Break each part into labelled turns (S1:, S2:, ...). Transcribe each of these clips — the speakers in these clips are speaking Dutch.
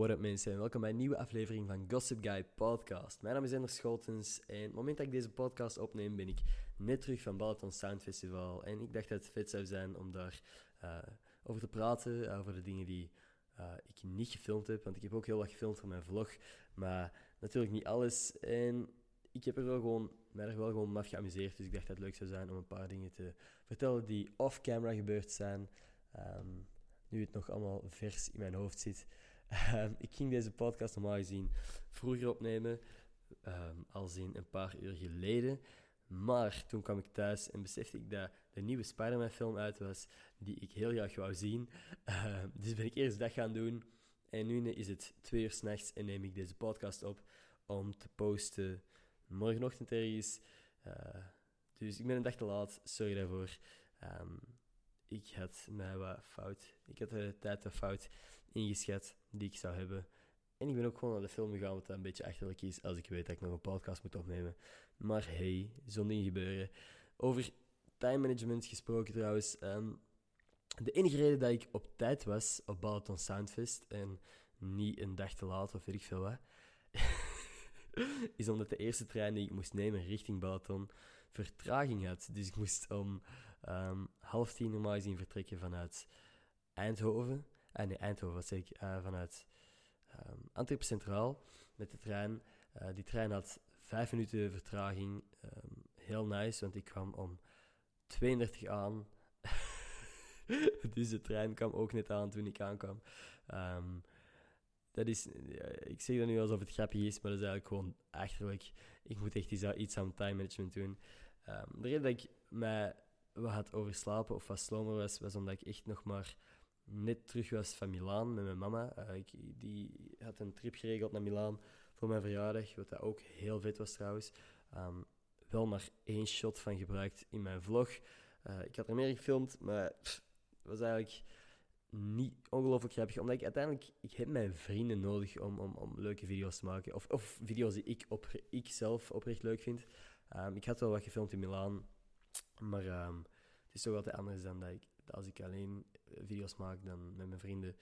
S1: What up mensen en welkom bij een nieuwe aflevering van Gossip Guy Podcast. Mijn naam is Ender Scholtens en op het moment dat ik deze podcast opneem ben ik net terug van Balaton Sound Festival. En ik dacht dat het vet zou zijn om daar uh, over te praten, over de dingen die uh, ik niet gefilmd heb. Want ik heb ook heel wat gefilmd voor mijn vlog, maar natuurlijk niet alles. En ik heb er wel gewoon, mij er wel gewoon maf geamuseerd, dus ik dacht dat het leuk zou zijn om een paar dingen te vertellen die off-camera gebeurd zijn. Um, nu het nog allemaal vers in mijn hoofd zit. Um, ik ging deze podcast normaal gezien vroeger opnemen, um, als in een paar uur geleden. Maar toen kwam ik thuis en besefte ik dat de nieuwe Spider-Man film uit was, die ik heel graag wou zien. Uh, dus ben ik eerst dat gaan doen. En nu is het twee uur s'nachts en neem ik deze podcast op om te posten morgenochtend ergens. Dus ik ben een dag te laat, sorry daarvoor. Ik had mij wat fout. Ik had de tijd wat fout ingeschat die ik zou hebben. En ik ben ook gewoon naar de film gegaan, wat een beetje achterlijk is als ik weet dat ik nog een podcast moet opnemen. Maar hey, zo'n ding gebeuren. Over time management gesproken trouwens. Um, de enige reden dat ik op tijd was op Balaton Soundfest en niet een dag te laat of weet ik veel wat, is omdat de eerste trein die ik moest nemen richting Balaton vertraging had. Dus ik moest om um, half tien normaal gezien vertrekken vanuit Eindhoven. Uh, nee, Eindhoven, zeg ik? Uh, vanuit um, Antwerpen Centraal met de trein. Uh, die trein had vijf minuten vertraging. Um, heel nice, want ik kwam om 32 aan. dus de trein kwam ook net aan toen ik aankwam. Dat is, ik zeg dat nu alsof het grappig is, maar dat is eigenlijk gewoon achterlijk. Ik moet echt iets, iets aan time management doen. Um, de reden dat ik mij wat had overslapen of wat slomer was, was omdat ik echt nog maar net terug was van Milaan met mijn mama. Uh, ik, die had een trip geregeld naar Milaan voor mijn verjaardag, wat dat ook heel vet was trouwens. Um, wel maar één shot van gebruikt in mijn vlog. Uh, ik had er meer gefilmd, maar het was eigenlijk niet ongelooflijk grappig. Omdat ik uiteindelijk, ik heb mijn vrienden nodig om, om, om leuke video's te maken. Of, of video's die ik, op, ik zelf oprecht leuk vind. Um, ik had wel wat gefilmd in Milaan. Maar um, het is toch altijd anders dan dat, ik, als ik alleen video's maak dan met mijn vrienden.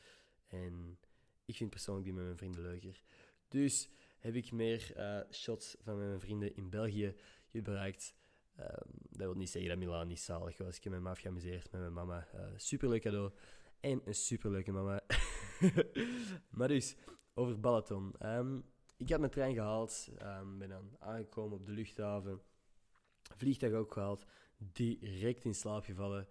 S1: En ik vind persoonlijk die met mijn vrienden leuker. Dus heb ik meer uh, shots van mijn vrienden in België gebruikt. Um, dat wil niet zeggen dat Milaan niet zalig was. Ik heb me af geamuseerd met mijn mama. Uh, superleuk cadeau. En een superleuke mama. maar dus, over Balaton. Um, ik had mijn trein gehaald. Um, ben dan aangekomen op de luchthaven. Vliegtuig ook gehaald. Direct in slaap gevallen.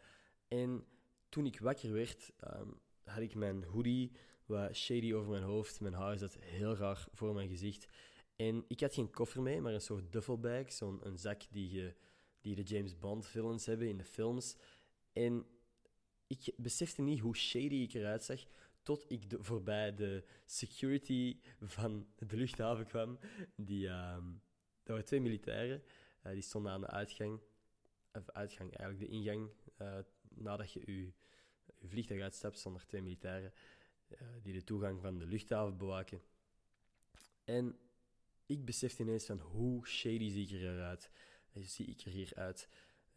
S1: En toen ik wakker werd, um, had ik mijn hoodie wat shady over mijn hoofd. Mijn haar zat heel raar voor mijn gezicht. En ik had geen koffer mee, maar een soort duffelbag. Zo'n een zak die, je, die de James Bond villains hebben in de films. En ik besefte niet hoe shady ik eruit zag tot ik voorbij de security van de luchthaven kwam. Die, uh, dat waren twee militairen, uh, die stonden aan de uitgang, of uitgang eigenlijk, de ingang. Uh, nadat je je, je vliegtuig uitstapt, stonden er twee militairen eh, die de toegang van de luchthaven bewaken. En ik besefte ineens van hoe shady zie ik eruit. Zie ik er hier uit.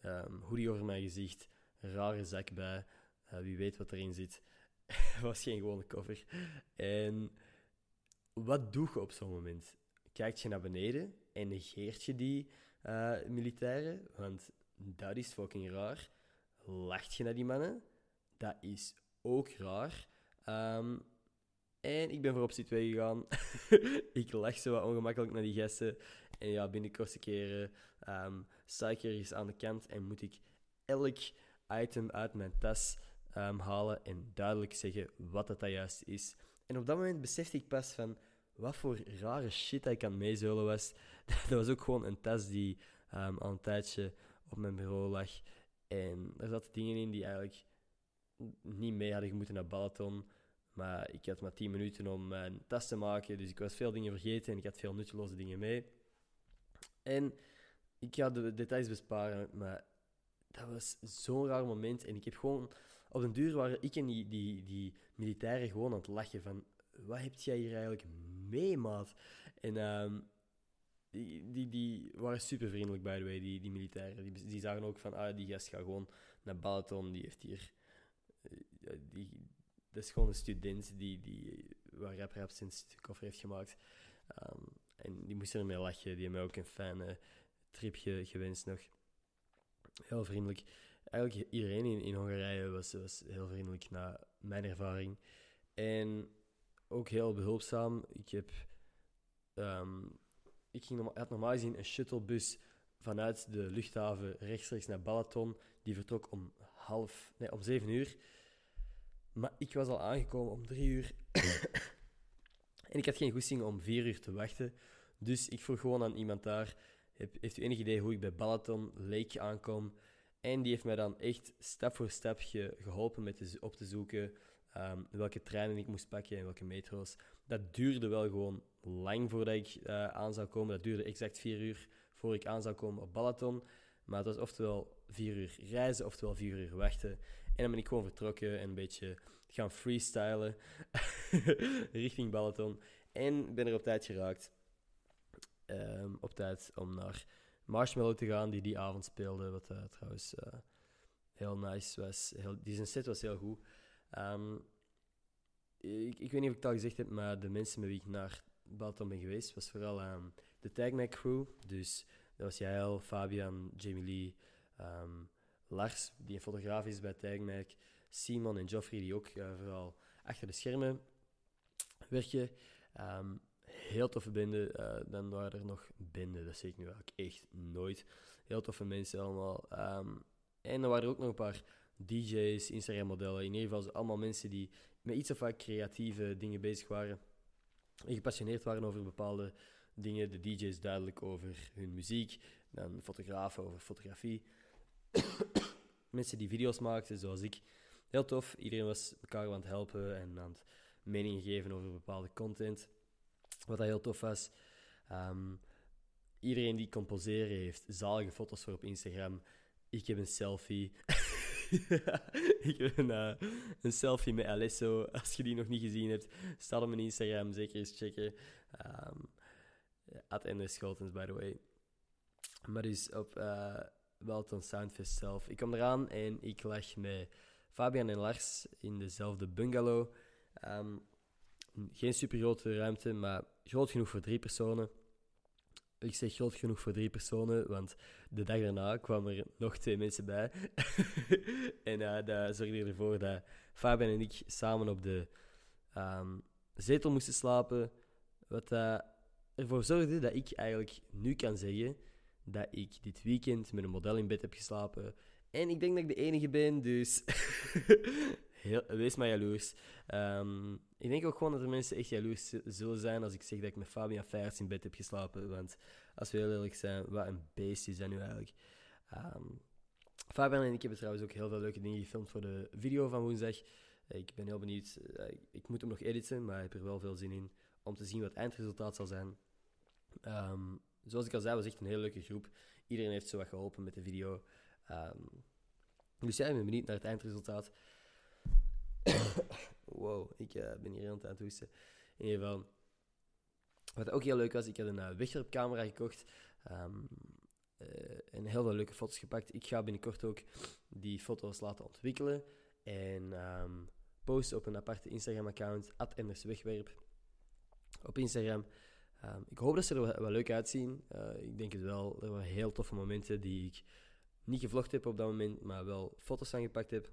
S1: Um, hoodie over mijn gezicht, rare zak bij. Uh, wie weet wat erin zit. was geen gewone koffer. En wat doe je op zo'n moment? Kijk je naar beneden en negeert je die uh, militairen? Want dat is fucking raar. Lacht je naar die mannen? Dat is ook raar. Um, en ik ben voor optie 2 gegaan. ik lach zo wat ongemakkelijk naar die gasten. En ja, binnen korte keren um, sta ik aan de kant en moet ik elk item uit mijn tas um, halen en duidelijk zeggen wat dat juist is. En op dat moment besefte ik pas van wat voor rare shit ik aan meezeulen was. dat was ook gewoon een tas die um, al een tijdje op mijn bureau lag. En er zaten dingen in die eigenlijk niet mee hadden moeten naar Balaton. Maar ik had maar 10 minuten om mijn tas te maken, dus ik was veel dingen vergeten en ik had veel nutteloze dingen mee. En ik ga de details besparen, maar dat was zo'n raar moment. En ik heb gewoon... Op den duur waren ik en die, die, die militairen gewoon aan het lachen van... Wat heb jij hier eigenlijk mee, maat? En um, die, die, die waren super vriendelijk, by the way, die, die militairen. Die, die zagen ook van, ah, die gast gaat gewoon naar Balaton. Die heeft hier... Uh, die, dat is gewoon een student die, die waar Rap Rap sinds koffer heeft gemaakt. Ehm, en die moesten ermee lachen. Die hebben mij ook een fijne tripje gewenst nog. Heel vriendelijk. Eigenlijk iedereen in, in Hongarije was, was heel vriendelijk na mijn ervaring. En ook heel behulpzaam. Ik heb... ehm, ik ging had normaal gezien een shuttlebus vanuit de luchthaven rechtstreeks naar Balaton. Die vertrok om half... Nee, om zeven uur. Maar ik was al aangekomen om drie uur. en ik had geen goesting om vier uur te wachten. Dus ik vroeg gewoon aan iemand daar... "Heb- Heeft u enig idee hoe ik bij Balaton Lake aankom? En die heeft mij dan echt stap voor stap ge- geholpen met op te zoeken ehm, welke treinen ik moest pakken en welke metro's. Dat duurde wel gewoon lang voordat ik eh, aan zou komen. Dat duurde exact vier uur voor ik aan zou komen op Balaton. Maar het was oftewel vier uur reizen, oftewel vier uur wachten. En dan ben ik gewoon vertrokken en een beetje gaan freestylen richting Balaton. En ben er op tijd geraakt. Ehm, op tijd om naar Marshmallow te gaan, die die avond speelde. Wat eh, trouwens eh, heel nice was. Heel, die zijn set was heel goed. Ehm, ik, ik weet niet of ik het al gezegd heb, maar de mensen met wie ik naar Balaton ben geweest, was vooral ehm, de Tag Mac crew. Dus dat was Jael, Fabian, Jamie Lee, ehm, Lars, die een fotograaf is bij Tag Simon en Geoffrey, die ook eh, vooral achter de schermen werken. Ehm, heel toffe bende. eh, dan waren er nog benden, dat zeg ik nu eigenlijk echt nooit. Heel toffe mensen allemaal. Ehm, en dan waren er ook nog een paar DJ's, Instagram-modellen. In ieder geval allemaal mensen die met iets of wat creatieve dingen bezig waren. En gepassioneerd waren over bepaalde dingen. De DJ's duidelijk over hun muziek. Dan fotografen over fotografie. mensen die video's maakten, zoals ik. Heel tof. Iedereen was elkaar aan het helpen en aan het meningen geven over bepaalde content. Wat dat heel tof was. Ehm, iedereen die kon poseren heeft zalige foto's voor op Instagram. Ik heb een selfie. ik heb een, eh, een selfie met Alesso. Als je die nog niet gezien hebt, staat op mijn Instagram. Zeker eens checken. Um, at NS Schotens, by the way. Maar dus op uh, Welton Soundfest zelf. Ik kwam eraan en ik lag met Fabian en Lars in dezelfde bungalow. Ehm, geen super grote ruimte, maar groot genoeg voor drie personen. Ik zeg groot genoeg voor drie personen, want de dag daarna kwamen er nog twee mensen bij. en uh, dat zorgde ervoor dat Fabian en ik samen op de um, zetel moesten slapen. Wat uh, ervoor zorgde dat ik eigenlijk nu kan zeggen dat ik dit weekend met een model in bed heb geslapen. En ik denk dat ik de enige ben, dus Heel, wees maar jaloers. Um, ik denk ook gewoon dat er mensen echt jaloers zullen zijn als ik zeg dat ik met Fabian Feierts in bed heb geslapen. Want als we heel eerlijk zijn, wat een beest is dat nu eigenlijk. Um, Fabian en ik hebben trouwens ook heel veel leuke dingen gefilmd voor de video van woensdag. Ik ben heel benieuwd. Ik moet hem nog editen, maar ik heb er wel veel zin in om te zien wat het eindresultaat zal zijn. Um, zoals ik al zei, was echt een hele leuke groep. Iedereen heeft zo wat geholpen met de video. dus ja, ik ben benieuwd naar het eindresultaat. wow, ik uh, ben hier aan het hoesten. In ieder geval, wat ook heel leuk was, ik had een uh, wegwerpcamera gekocht. Um, uh, en heel veel leuke foto's gepakt. Ik ga binnenkort ook die foto's laten ontwikkelen. En um, posten op een aparte Instagram-account, @enderswegwerp. Op Instagram. Um, ik hoop dat ze er wel, leuk uitzien. Ik denk het wel. Er waren heel toffe momenten die ik niet gevlogd heb op dat moment, maar wel foto's van gepakt heb.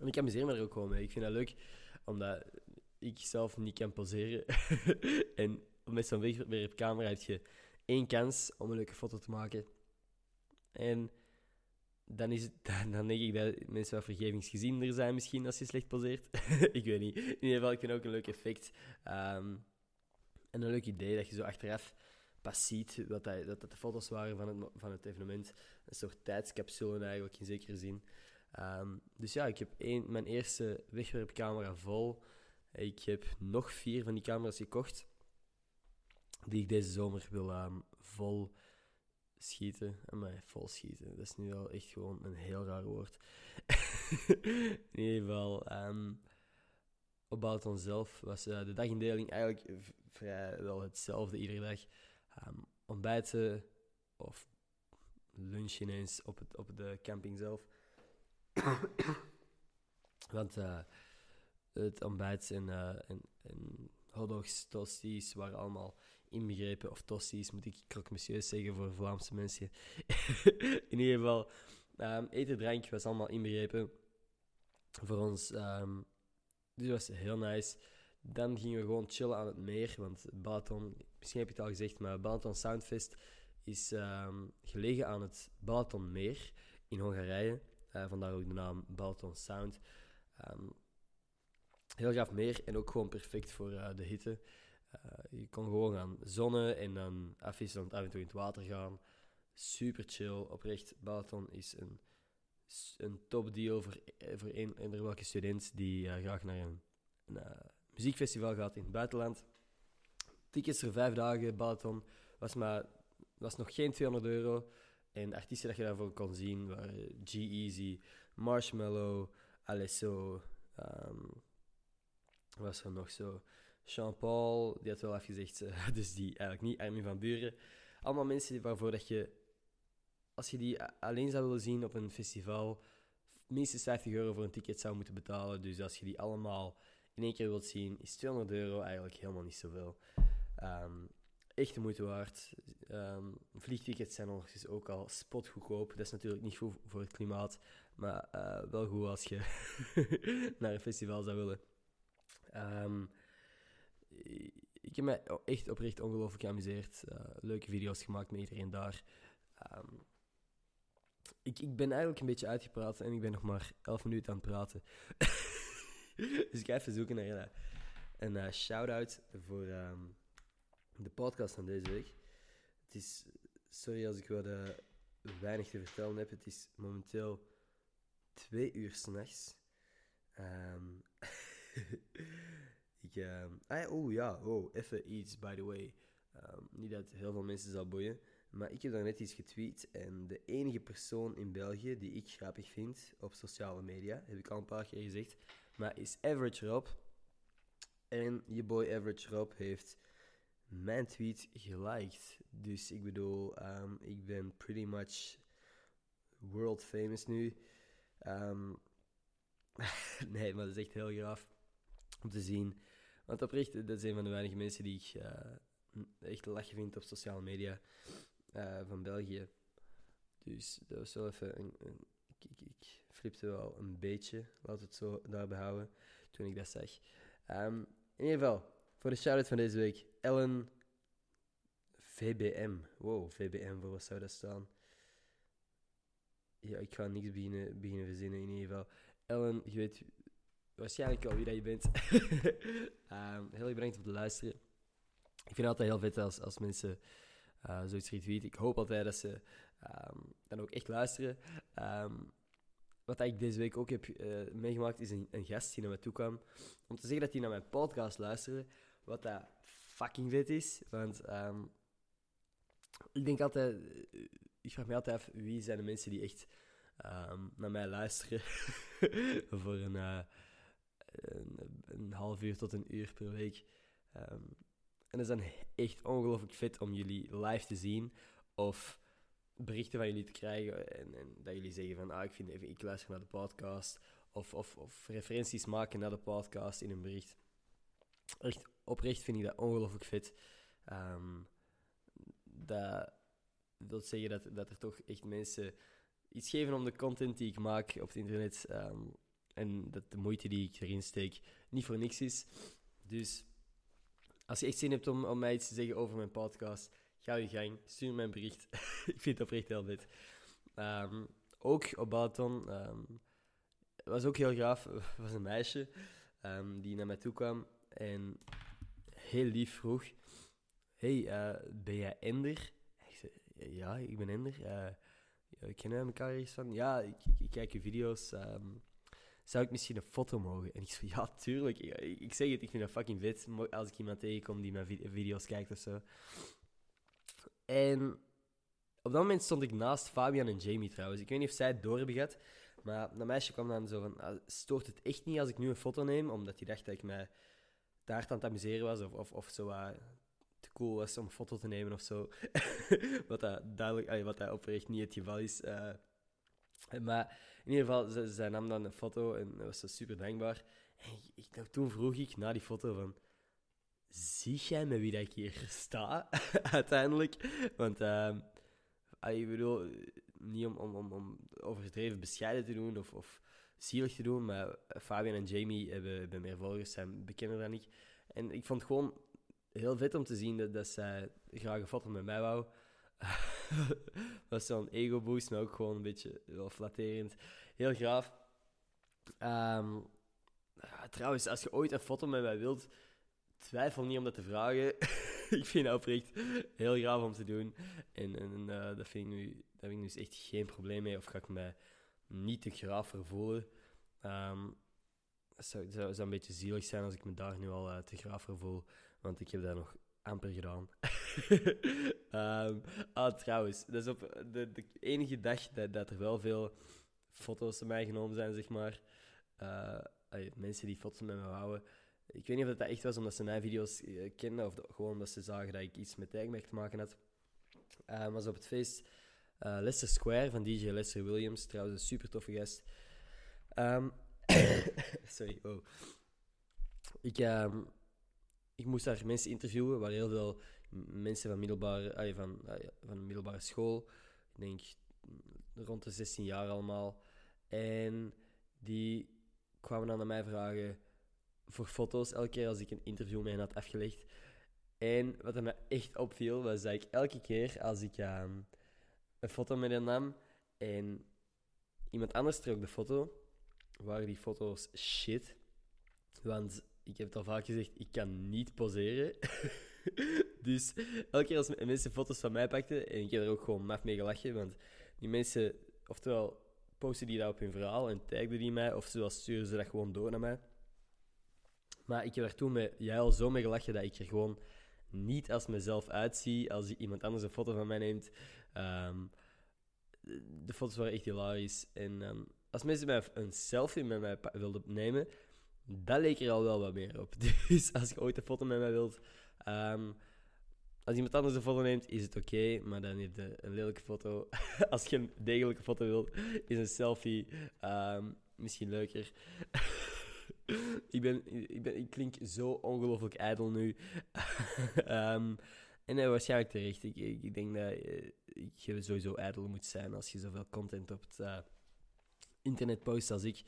S1: En ik amuseer me er ook gewoon. Ik vind dat leuk, omdat ik zelf niet kan poseren. en met zo'n wegwerpcamera heb je één kans om een leuke foto te maken. En dan, is dan denk ik dat mensen wat vergevingsgeziender zijn misschien als je slecht poseert. ik weet niet. In ieder geval, ik vind ook een leuk effect. Um, en een leuk idee dat je zo achteraf pas ziet wat dat, dat, dat de foto's waren van het, van het evenement. Een soort tijdscapsule eigenlijk, in zekere zin. Um, dus ja, ik heb één, mijn eerste wegwerpcamera vol. Ik heb nog vier van die camera's gekocht. Die ik deze zomer wil um, vol schieten. Maar vol schieten, dat is nu wel echt gewoon een heel raar woord. in ieder geval, um, op Balaton zelf was uh, de dagindeling eigenlijk vrij wel hetzelfde iedere dag. ontbijten of lunch ineens op, het, op de camping zelf. Want uh, het ontbijt en, uh, en, en hotdogs, toasties waren allemaal inbegrepen. Of toasties, moet ik croque monsieur zeggen voor Vlaamse mensen. in ieder geval, um, eten, drank was allemaal inbegrepen voor ons. Um, dus dat was heel nice. Dan gingen we gewoon chillen aan het meer, want Balaton, misschien heb je het al gezegd, maar Balaton Soundfest is um, gelegen aan het Balatonmeer in Hongarije. Uh, vandaar ook de naam Balaton Sound. Um, heel gaaf meer en ook gewoon perfect voor uh, de hitte. Uh, je kon gewoon gaan zonnen en dan af en toe in het water gaan. Super chill, oprecht. Balaton is een, een top deal voor, voor eender welke student die graag naar een, een muziekfestival gaat in het buitenland. Tickets voor vijf dagen, Balaton, was, maar, was nog geen 200 euro. En artiesten dat je daarvoor kon zien waren G-Eazy, Marshmallow, Alesso, um, was er nog zo? Jean-Paul, die had wel afgezegd, uh, dus die eigenlijk niet, Armin van Buren. Allemaal mensen waarvoor dat je, als je die alleen zou willen zien op een festival, minstens 50 euro voor een ticket zou moeten betalen. Dus als je die allemaal in één keer wilt zien, is 200 euro eigenlijk helemaal niet zoveel. Um, echt de moeite waard. Um, vliegtickets zijn overigens ook al spotgoedkoop. Dat is natuurlijk niet goed voor het klimaat, maar uh, wel goed als je naar een festival zou willen. Um, ik heb me echt oprecht ongelooflijk geamuseerd. Uh, leuke video's gemaakt met iedereen daar. Um, ik, ik ben eigenlijk een beetje uitgepraat en ik ben nog maar 11 minuten aan het praten. dus ik ga even zoeken naar een, een uh, shout-out voor de podcast van deze week. Het is, sorry als ik wat uh, weinig te vertellen heb. Het is momenteel twee uur s'nachts. Um, ik, oh ja, oh, even iets, by the way. Um, niet dat heel veel mensen zal boeien. Maar ik heb daar net iets getweet. En de enige persoon in België die ik grappig vind op sociale media, heb ik al een paar keer gezegd, maar is Average Rob. En je boy Average Rob heeft mijn tweet geliked. Dus ik bedoel, um, ik ben pretty much world famous nu. Um, nee, maar dat is echt heel graaf om te zien. Want oprecht, dat is een van de weinige mensen die ik uh, echt lachen vind op sociale media uh, van België. Dus dat was wel even een, ik, flipte wel een beetje, laat het zo daarbij houden, toen ik dat zag. Um, in ieder geval, voor de shout-out van deze week, Ellen VBM. Wow, VBM, voor wat zou dat staan? Ja, ik ga niks beginnen, beginnen verzinnen in ieder geval. Ellen, je weet waarschijnlijk al wie dat je bent. um, heel erg bedankt om te luisteren. Ik vind het altijd heel vet als, als mensen uh, zoiets retweeten. Ik hoop altijd dat ze um, dan ook echt luisteren. Um, wat ik deze week ook heb uh, meegemaakt, is een, een, gast die naar me toe kwam om te zeggen dat hij naar mijn podcast luisterde. Wat dat fucking vet is. Want ik denk altijd, ik vraag me altijd af wie zijn de mensen die echt naar mij luisteren voor een. Uh, een, een, half uur tot een uur per week. Um, en dat is dan echt ongelooflijk vet om jullie live te zien of berichten van jullie te krijgen en, en dat jullie zeggen van ah, ik, vind even, ik luister naar de podcast of, of, of referenties maken naar de podcast in een bericht. Echt oprecht vind ik dat ongelooflijk vet. Um, dat wil zeggen dat, dat er toch echt mensen iets geven om de content die ik maak op het internet um, en dat de moeite die ik erin steek niet voor niks is. Dus als je echt zin hebt om, om mij iets te zeggen over mijn podcast, ga je gang. Stuur me een bericht. ik vind het oprecht heel vet. Um, ook op Balaton. Um, was ook heel gaaf. was een meisje die naar mij toe kwam en heel lief vroeg: Hey, uh, ben jij Ender? Ik zei: Ja, ik ben Ender. Uh, kennen elkaar eens van? Ja, ik, ik, kijk je video's. Um, zou ik misschien een foto mogen? En ik zei, ja, tuurlijk. Ik, ik, zeg het, ik vind dat fucking vet als ik iemand tegenkom die mijn video's kijkt of zo. En op dat moment stond ik naast Fabian en Jamie trouwens. Ik weet niet of zij het door hebben gehad, maar dat meisje kwam dan zo van, ah, stoort het echt niet als ik nu een foto neem? Omdat hij dacht dat ik mij daar aan het amuseren was of, of, of zo uh, te cool was om een foto te nemen of zo. wat dat duidelijk, wat dat oprecht niet het geval is. Uh, maar in ieder geval, ze, ze nam dan een foto en was ze super dankbaar. En ik, toen vroeg ik na die foto van... Zie jij met wie dat ik hier sta? Uiteindelijk. Want, uh, ik bedoel, niet om, om, om, om overdreven bescheiden te doen of, of zielig te doen, maar Fabian en Jamie hebben, meer volgers, zijn bekender dan ik. En ik vond het gewoon heel vet om te zien dat, dat zij graag een foto met mij wou. dat was zo'n ego-boost, maar ook gewoon een beetje wel flatterend. Heel graaf. Um, trouwens, als je ooit een foto met mij wilt, twijfel niet om dat te vragen. ik vind dat oprecht heel graag om te doen. En, en uh, dat vind ik nu, daar heb ik dus echt geen probleem mee. Of ga ik mij niet te graaf vervoelen. Um, het zou, zou, een beetje zielig zijn als ik me daar nu al uh, te graaf voel. Want ik heb daar nog amper gedaan. um, ah, trouwens, dat is op de, de enige dag dat, dat, er wel veel foto's van mij genomen zijn, zeg maar. Uh, mensen die foto's met me houden. Ik weet niet of dat echt was omdat ze mijn video's uh, kenden of gewoon omdat ze zagen dat ik iets met tijgmerk te maken had. Uh, was op het feest uh, Leicester Square van DJ Lester Williams. Trouwens, een super toffe gast. Um, sorry, oh. Ik, um, ik moest daar mensen interviewen, waar heel veel mensen van middelbare, van, van middelbare school, ik denk rond de 16 jaar allemaal, en die kwamen dan naar mij vragen voor foto's elke keer als ik een interview met hen had afgelegd. En wat me echt opviel, was dat ik elke keer als ik um, een foto met hen nam en iemand anders trok de foto, waren die foto's shit. Want ik heb het al vaak gezegd, ik kan niet poseren. dus elke keer als mensen foto's van mij pakten, en ik heb er ook gewoon maf mee gelachen, want die mensen, oftewel posten die dat op hun verhaal en tagden die mij, of sturen ze dat gewoon door naar mij. Maar ik heb er toen met jij al zo mee gelachen dat ik er gewoon niet als mezelf uitzie als iemand anders een foto van mij neemt. Um, de foto's waren echt hilarisch. En als mensen mij een selfie met mij wilden nemen, dat leek er al wel wat meer op. Dus als je ooit een foto met mij wilt, um, als iemand anders een foto neemt, is het oké, maar dan heb je een lelijke foto. als je een degelijke foto wilt, is een selfie um, misschien leuker. ik, ben, ik, ben, ik klink zo ongelooflijk ijdel nu. um, en uh, waarschijnlijk terecht. Ik, ik, denk dat uh, je sowieso ijdel moet zijn als je zoveel content op het uh, internet post als ik.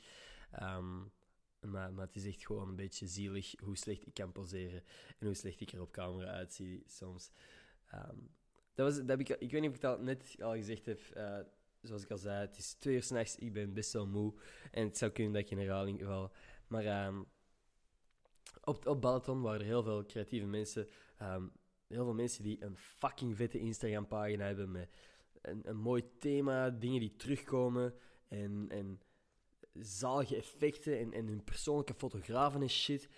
S1: Um, maar, maar het is echt gewoon een beetje zielig hoe slecht ik kan poseren. En hoe slecht ik er op camera uitzie soms. Um, dat was, dat ik, ik weet niet of ik dat net al gezegd heb. Uh, zoals ik al zei, het is twee uur s'nachts. Ik ben best wel moe. En het zou kunnen dat ik in herhaling val. Maar um, op, op Balaton waren er heel veel creatieve mensen. Heel veel mensen die een fucking vette Instagram-pagina hebben met een, een mooi thema, dingen die terugkomen. En, en zalige effecten en, en hun persoonlijke fotografen en shit.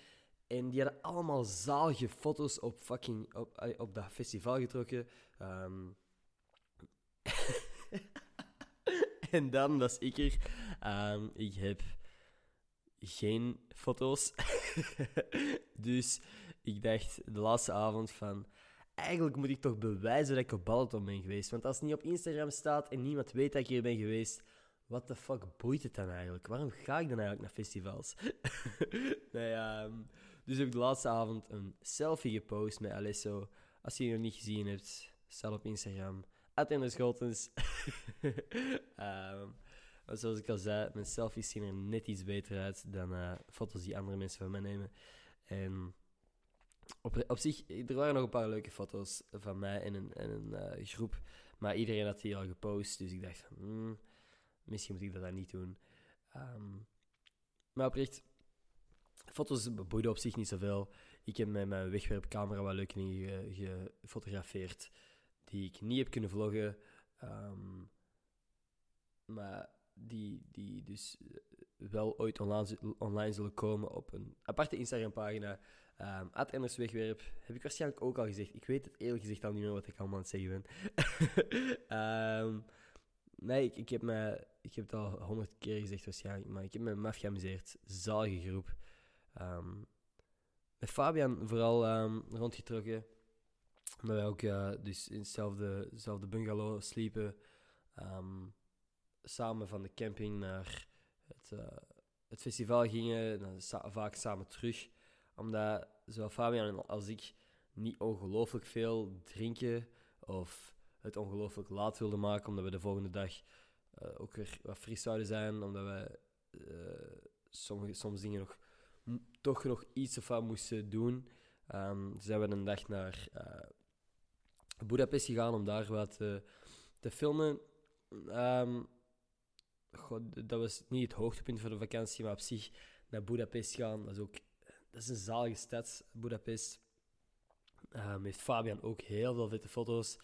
S1: En die hadden allemaal zalige foto's op fucking op, op dat festival getrokken. Um... en dan was ik er. Um, ik heb geen foto's. dus ik dacht de laatste avond van... Eigenlijk moet ik toch bewijzen dat ik op Balaton ben geweest. Want als het niet op Instagram staat en niemand weet dat ik hier ben geweest wat de fuck boeit het dan eigenlijk? Waarom ga ik dan eigenlijk naar festivals? ja, um, dus heb ik de laatste avond een selfie gepost met Alesso. Als je die nog niet gezien hebt, stel op Instagram. Attenderschotens. um, ehm, zoals ik al zei, mijn selfies zien er net iets beter uit dan uh, foto's die andere mensen van mij nemen. En op, op zich, er waren nog een paar leuke foto's van mij en een, en een uh, groep. Maar iedereen had die al gepost, dus ik dacht... Hmm, Misschien moet ik dat dan niet doen. Um, maar oprecht, foto's boeiden op zich niet zoveel. Ik heb met mijn wegwerpcamera wat leuke dingen gefotografeerd die ik niet heb kunnen vloggen. Um, maar die, die dus wel ooit online, online zullen komen op een aparte Instagram-pagina. Um, at Wegwerp. Heb ik waarschijnlijk ook al gezegd. Ik weet het eerlijk gezegd al niet meer wat ik allemaal aan het zeggen ben. um, Nee, ik, heb me, ik heb het al honderd keer gezegd waarschijnlijk, maar ik heb me maf geamuseerd. Zalige groep. Um, met Fabian vooral um, rondgetrokken. Omdat wij ook uh, dus in hetzelfde, hetzelfde bungalow sliepen. Samen van de camping naar het, uh, het festival gingen, dan vaak samen terug. Omdat zowel Fabian als ik niet ongelooflijk veel drinken of het ongelooflijk laat wilden maken, omdat we de volgende dag eh, ook weer wat fris zouden zijn, omdat we eh, sommige, soms dingen nog toch nog iets of wat moesten doen. Ehm dus zijn we een dag naar eh Budapest gegaan om daar wat te, te filmen. Ehm, goh, d- dat was niet het hoogtepunt van de vakantie, maar op zich naar Budapest gaan, dat is ook dat is een zalige stad, Budapest. Ehm heeft Fabian ook heel veel vette foto's.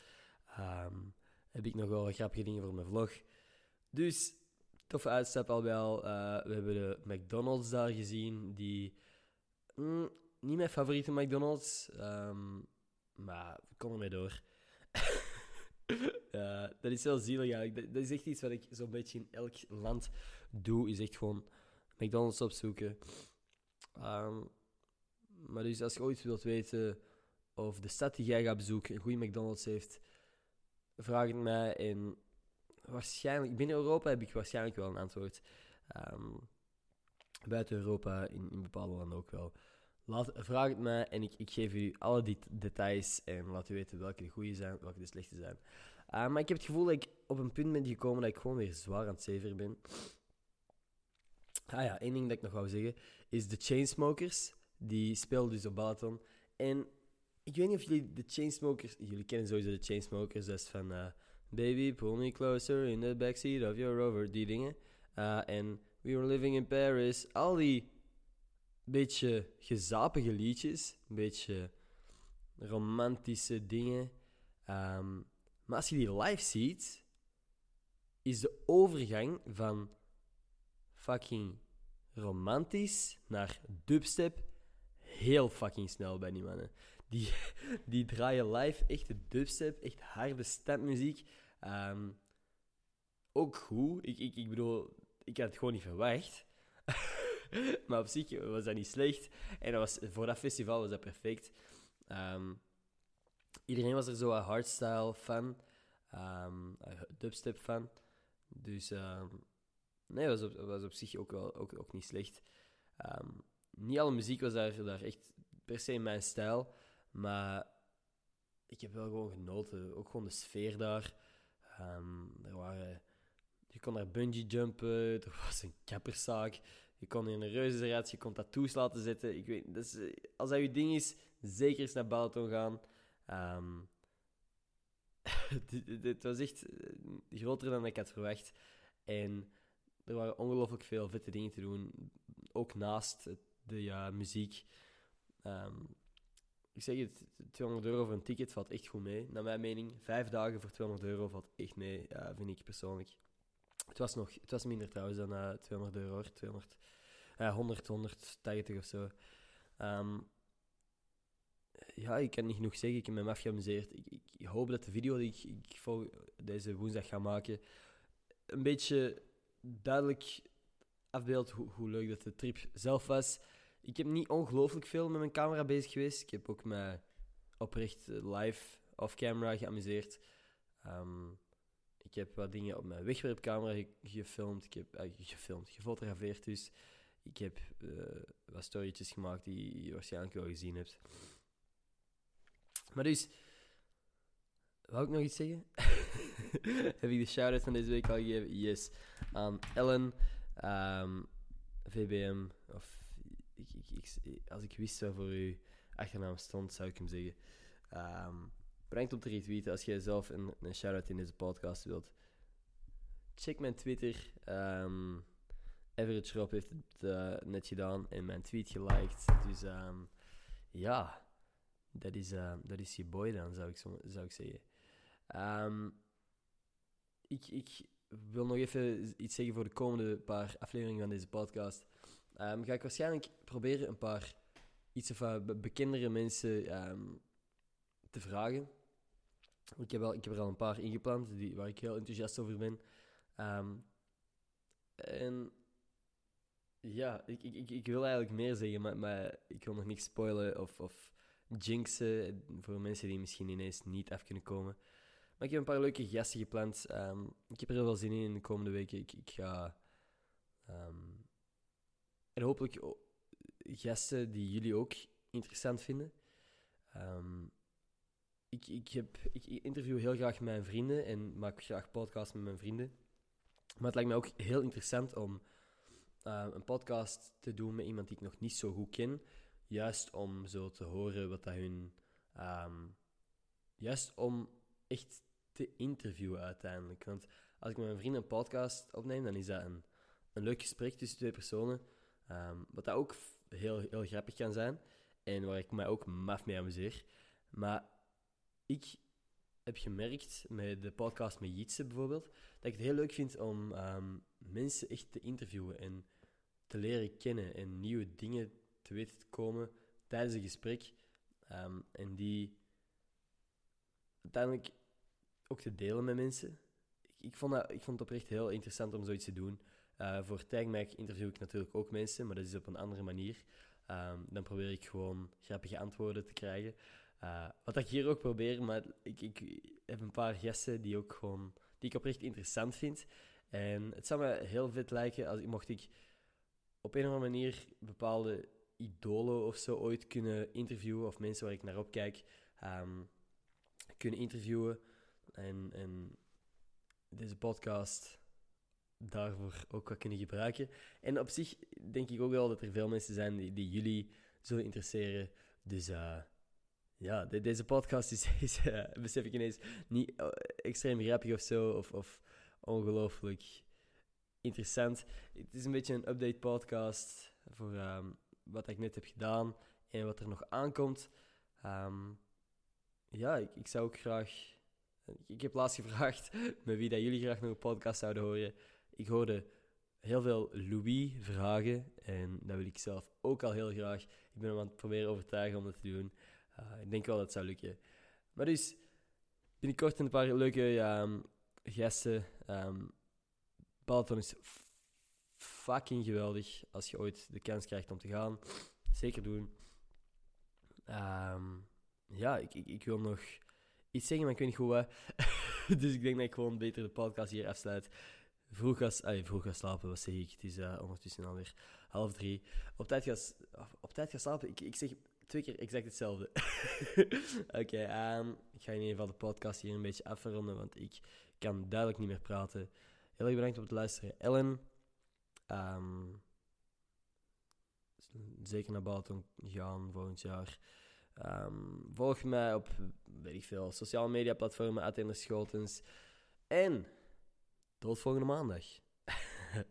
S1: Ehm, heb ik nog wel grappige dingen voor mijn vlog. Dus, toffe uitstap al wel. Eh, we hebben de McDonald's daar gezien, die... mm, niet mijn favoriete McDonald's, ehm, maar we kon ermee door. Dat is wel zielig eigenlijk. Dat, is echt iets wat ik zo'n beetje in elk land doe, is echt gewoon McDonald's opzoeken. Ehm, maar dus als je ooit wilt weten of de stad die jij gaat bezoeken een goede McDonald's heeft, vraag het mij. En waarschijnlijk, binnen Europa heb ik waarschijnlijk wel een antwoord. Ehm, buiten Europa, in, in bepaalde landen ook wel. Laat, vraag het mij en ik, ik geef u alle die details en laat u weten welke de goede zijn, welke de slechte zijn. Uh, maar ik heb het gevoel dat ik op een punt ben gekomen dat ik gewoon weer zwaar aan het zeven ben. Ah ja, één ding dat ik nog wou zeggen is de Chainsmokers. Die speelden dus op Balaton. En ik weet niet of jullie de Chainsmokers... Jullie kennen sowieso de Chainsmokers. Dat is van... eh, Baby, pull me closer in the backseat of your rover. Die dingen. Uh, en We were living in Paris. Al die beetje gezapige liedjes. Een beetje romantische dingen. Um, maar als je die live ziet, is de overgang van fucking romantisch naar dubstep heel fucking snel bij die mannen. Die, die draaien live echt de dubstep, echt harde stepmuziek. Um, ook goed. Ik, ik, ik bedoel, ik had het gewoon niet verwacht. maar op zich was dat niet slecht. En dat was, voor dat festival was dat perfect. Um, iedereen was er zo een hardstyle fan. Um, dubstep fan. Dus nee, was was op zich ook, wel, ook, ook niet slecht. Niet alle muziek was daar, daar echt per se mijn stijl. Maar ik heb wel gewoon genoten. Ook gewoon de sfeer daar. er waren, je kon daar bungee jumpen. Er was een kapperszaak. Je kon in een reuzenrad, je kon tattoos laten zetten. Ik weet, dus, als dat je ding is, zeker eens naar Balaton gaan. Het was echt groter dan ik had verwacht. En er waren ongelooflijk veel vette dingen te doen. Ook naast de ja, muziek. Um, ik zeg het, 200 euro voor een ticket valt echt goed mee. Naar mijn mening, vijf dagen voor 200 euro valt echt mee, ja, vind ik persoonlijk. Het was, nog, het was minder trouwens dan uh, 200 euro, 200, uh, 100, 180 of zo. Um, ja, ik kan niet genoeg zeggen. Ik heb me af geamuseerd. Ik, ik, hoop dat de video die ik, ik vol, deze woensdag ga maken een beetje duidelijk afbeeldt hoe, hoe leuk dat de trip zelf was. Ik heb niet ongelooflijk veel met mijn camera bezig geweest. Ik heb ook mij oprecht live off-camera geamuseerd. Um, ik heb wat dingen op mijn wegwerpcamera gefilmd. Ik heb uh, gefilmd, gefotografeerd dus. Ik heb uh, wat storytjes gemaakt die je waarschijnlijk wel gezien hebt. Maar dus, wou ik nog iets zeggen? Heb ik de shout-out van deze week al gegeven? Yes. Aan Ellen, VBM, of ik, ik, ik, als ik wist waarvoor uw achternaam stond, zou ik hem zeggen. Um, bedankt om te retweeten als jij zelf een, een shout-out in deze podcast wilt. Check mijn Twitter. Um, Average Rob heeft het uh, net gedaan en mijn tweet geliked. Dus um, ja, dat is, uh, dat is je boy dan, zou ik, zo, zou ik zeggen. Ik, ik wil nog even iets zeggen voor de komende paar afleveringen van deze podcast. Um, ga ik waarschijnlijk proberen een paar iets of uh, bekendere mensen um, te vragen. Ik heb, wel, ik heb er al een paar ingepland die, waar ik heel enthousiast over ben. Um, en ja, ik, ik, ik wil eigenlijk meer zeggen, maar, maar ik wil nog niks spoilen of, of jinxen voor mensen die misschien ineens niet af kunnen komen. Maar ik heb een paar leuke gasten gepland. Ik heb er heel veel zin in in de komende weken. Ik, ik ga en hopelijk gasten die jullie ook interessant vinden. Ehm, ik, ik, heb, ik interview heel graag mijn vrienden en maak graag podcasts met mijn vrienden. Maar het lijkt me ook heel interessant om uh, een podcast te doen met iemand die ik nog niet zo goed ken. Juist om zo te horen wat dat hun. Um, juist om echt te interviewen uiteindelijk. Want als ik met mijn vrienden een podcast opneem, dan is dat een, een leuk gesprek tussen twee personen. Um, wat dat ook heel, heel grappig kan zijn. En waar ik mij ook maf mee amuseer. Maar ik heb gemerkt met de podcast met Jitse bijvoorbeeld, dat ik het heel leuk vind om um, mensen echt te interviewen en te leren kennen en nieuwe dingen te weten te komen tijdens een gesprek. Um, en die uiteindelijk ook te delen met mensen. Ik, ik, vond dat, ik vond het oprecht heel interessant om zoiets te doen. Uh, voor TagMac interview ik natuurlijk ook mensen, maar dat is op een andere manier. Um, dan probeer ik gewoon grappige antwoorden te krijgen. Uh, wat ik hier ook probeer, maar ik, ik heb een paar gasten die, ook gewoon, die ik oprecht interessant vind. En het zou me heel vet lijken als mocht ik op een of andere manier bepaalde idolen of zo ooit kunnen interviewen, of mensen waar ik naar opkijk, um, kunnen interviewen. En, en deze podcast daarvoor ook wat kunnen gebruiken. En op zich denk ik ook wel dat er veel mensen zijn die, die jullie zullen interesseren. Dus uh, ja, deze podcast is, is uh, besef ik ineens, niet uh, extreem grappig of zo, of, of ongelooflijk interessant. Het is een beetje een update podcast voor um, wat ik net heb gedaan en wat er nog aankomt. Um, ja, ik, ik, zou ook graag. Ik heb laatst gevraagd met wie dat jullie graag nog een podcast zouden horen. Ik hoorde heel veel Louis-vragen en dat wil ik zelf ook al heel graag. Ik ben hem aan het proberen overtuigen om dat te doen. Uh, ik denk wel dat het zou lukken. Maar dus, binnenkort een paar leuke um, gasten. Um, is fucking geweldig als je ooit de kans krijgt om te gaan. Zeker doen. Um, ja, ik, ik, ik, wil nog iets zeggen, maar ik weet niet hoe. dus ik denk dat ik gewoon beter de podcast hier afsluit. Vroeg ga, vroeg ga slapen, wat zeg ik? Het is uh, ondertussen alweer half drie. Op tijd ga, op tijd ga slapen, ik, ik zeg twee keer exact hetzelfde. Oké, um, ik ga in ieder geval de podcast hier een beetje afronden, want ik kan duidelijk niet meer praten. Heel erg bedankt om te luisteren. Ellen, um, zeker naar Balaton gaan volgend jaar. Um, volg mij op, weet ik veel, sociale media platformen, Atender Schotens. En tot volgende maandag.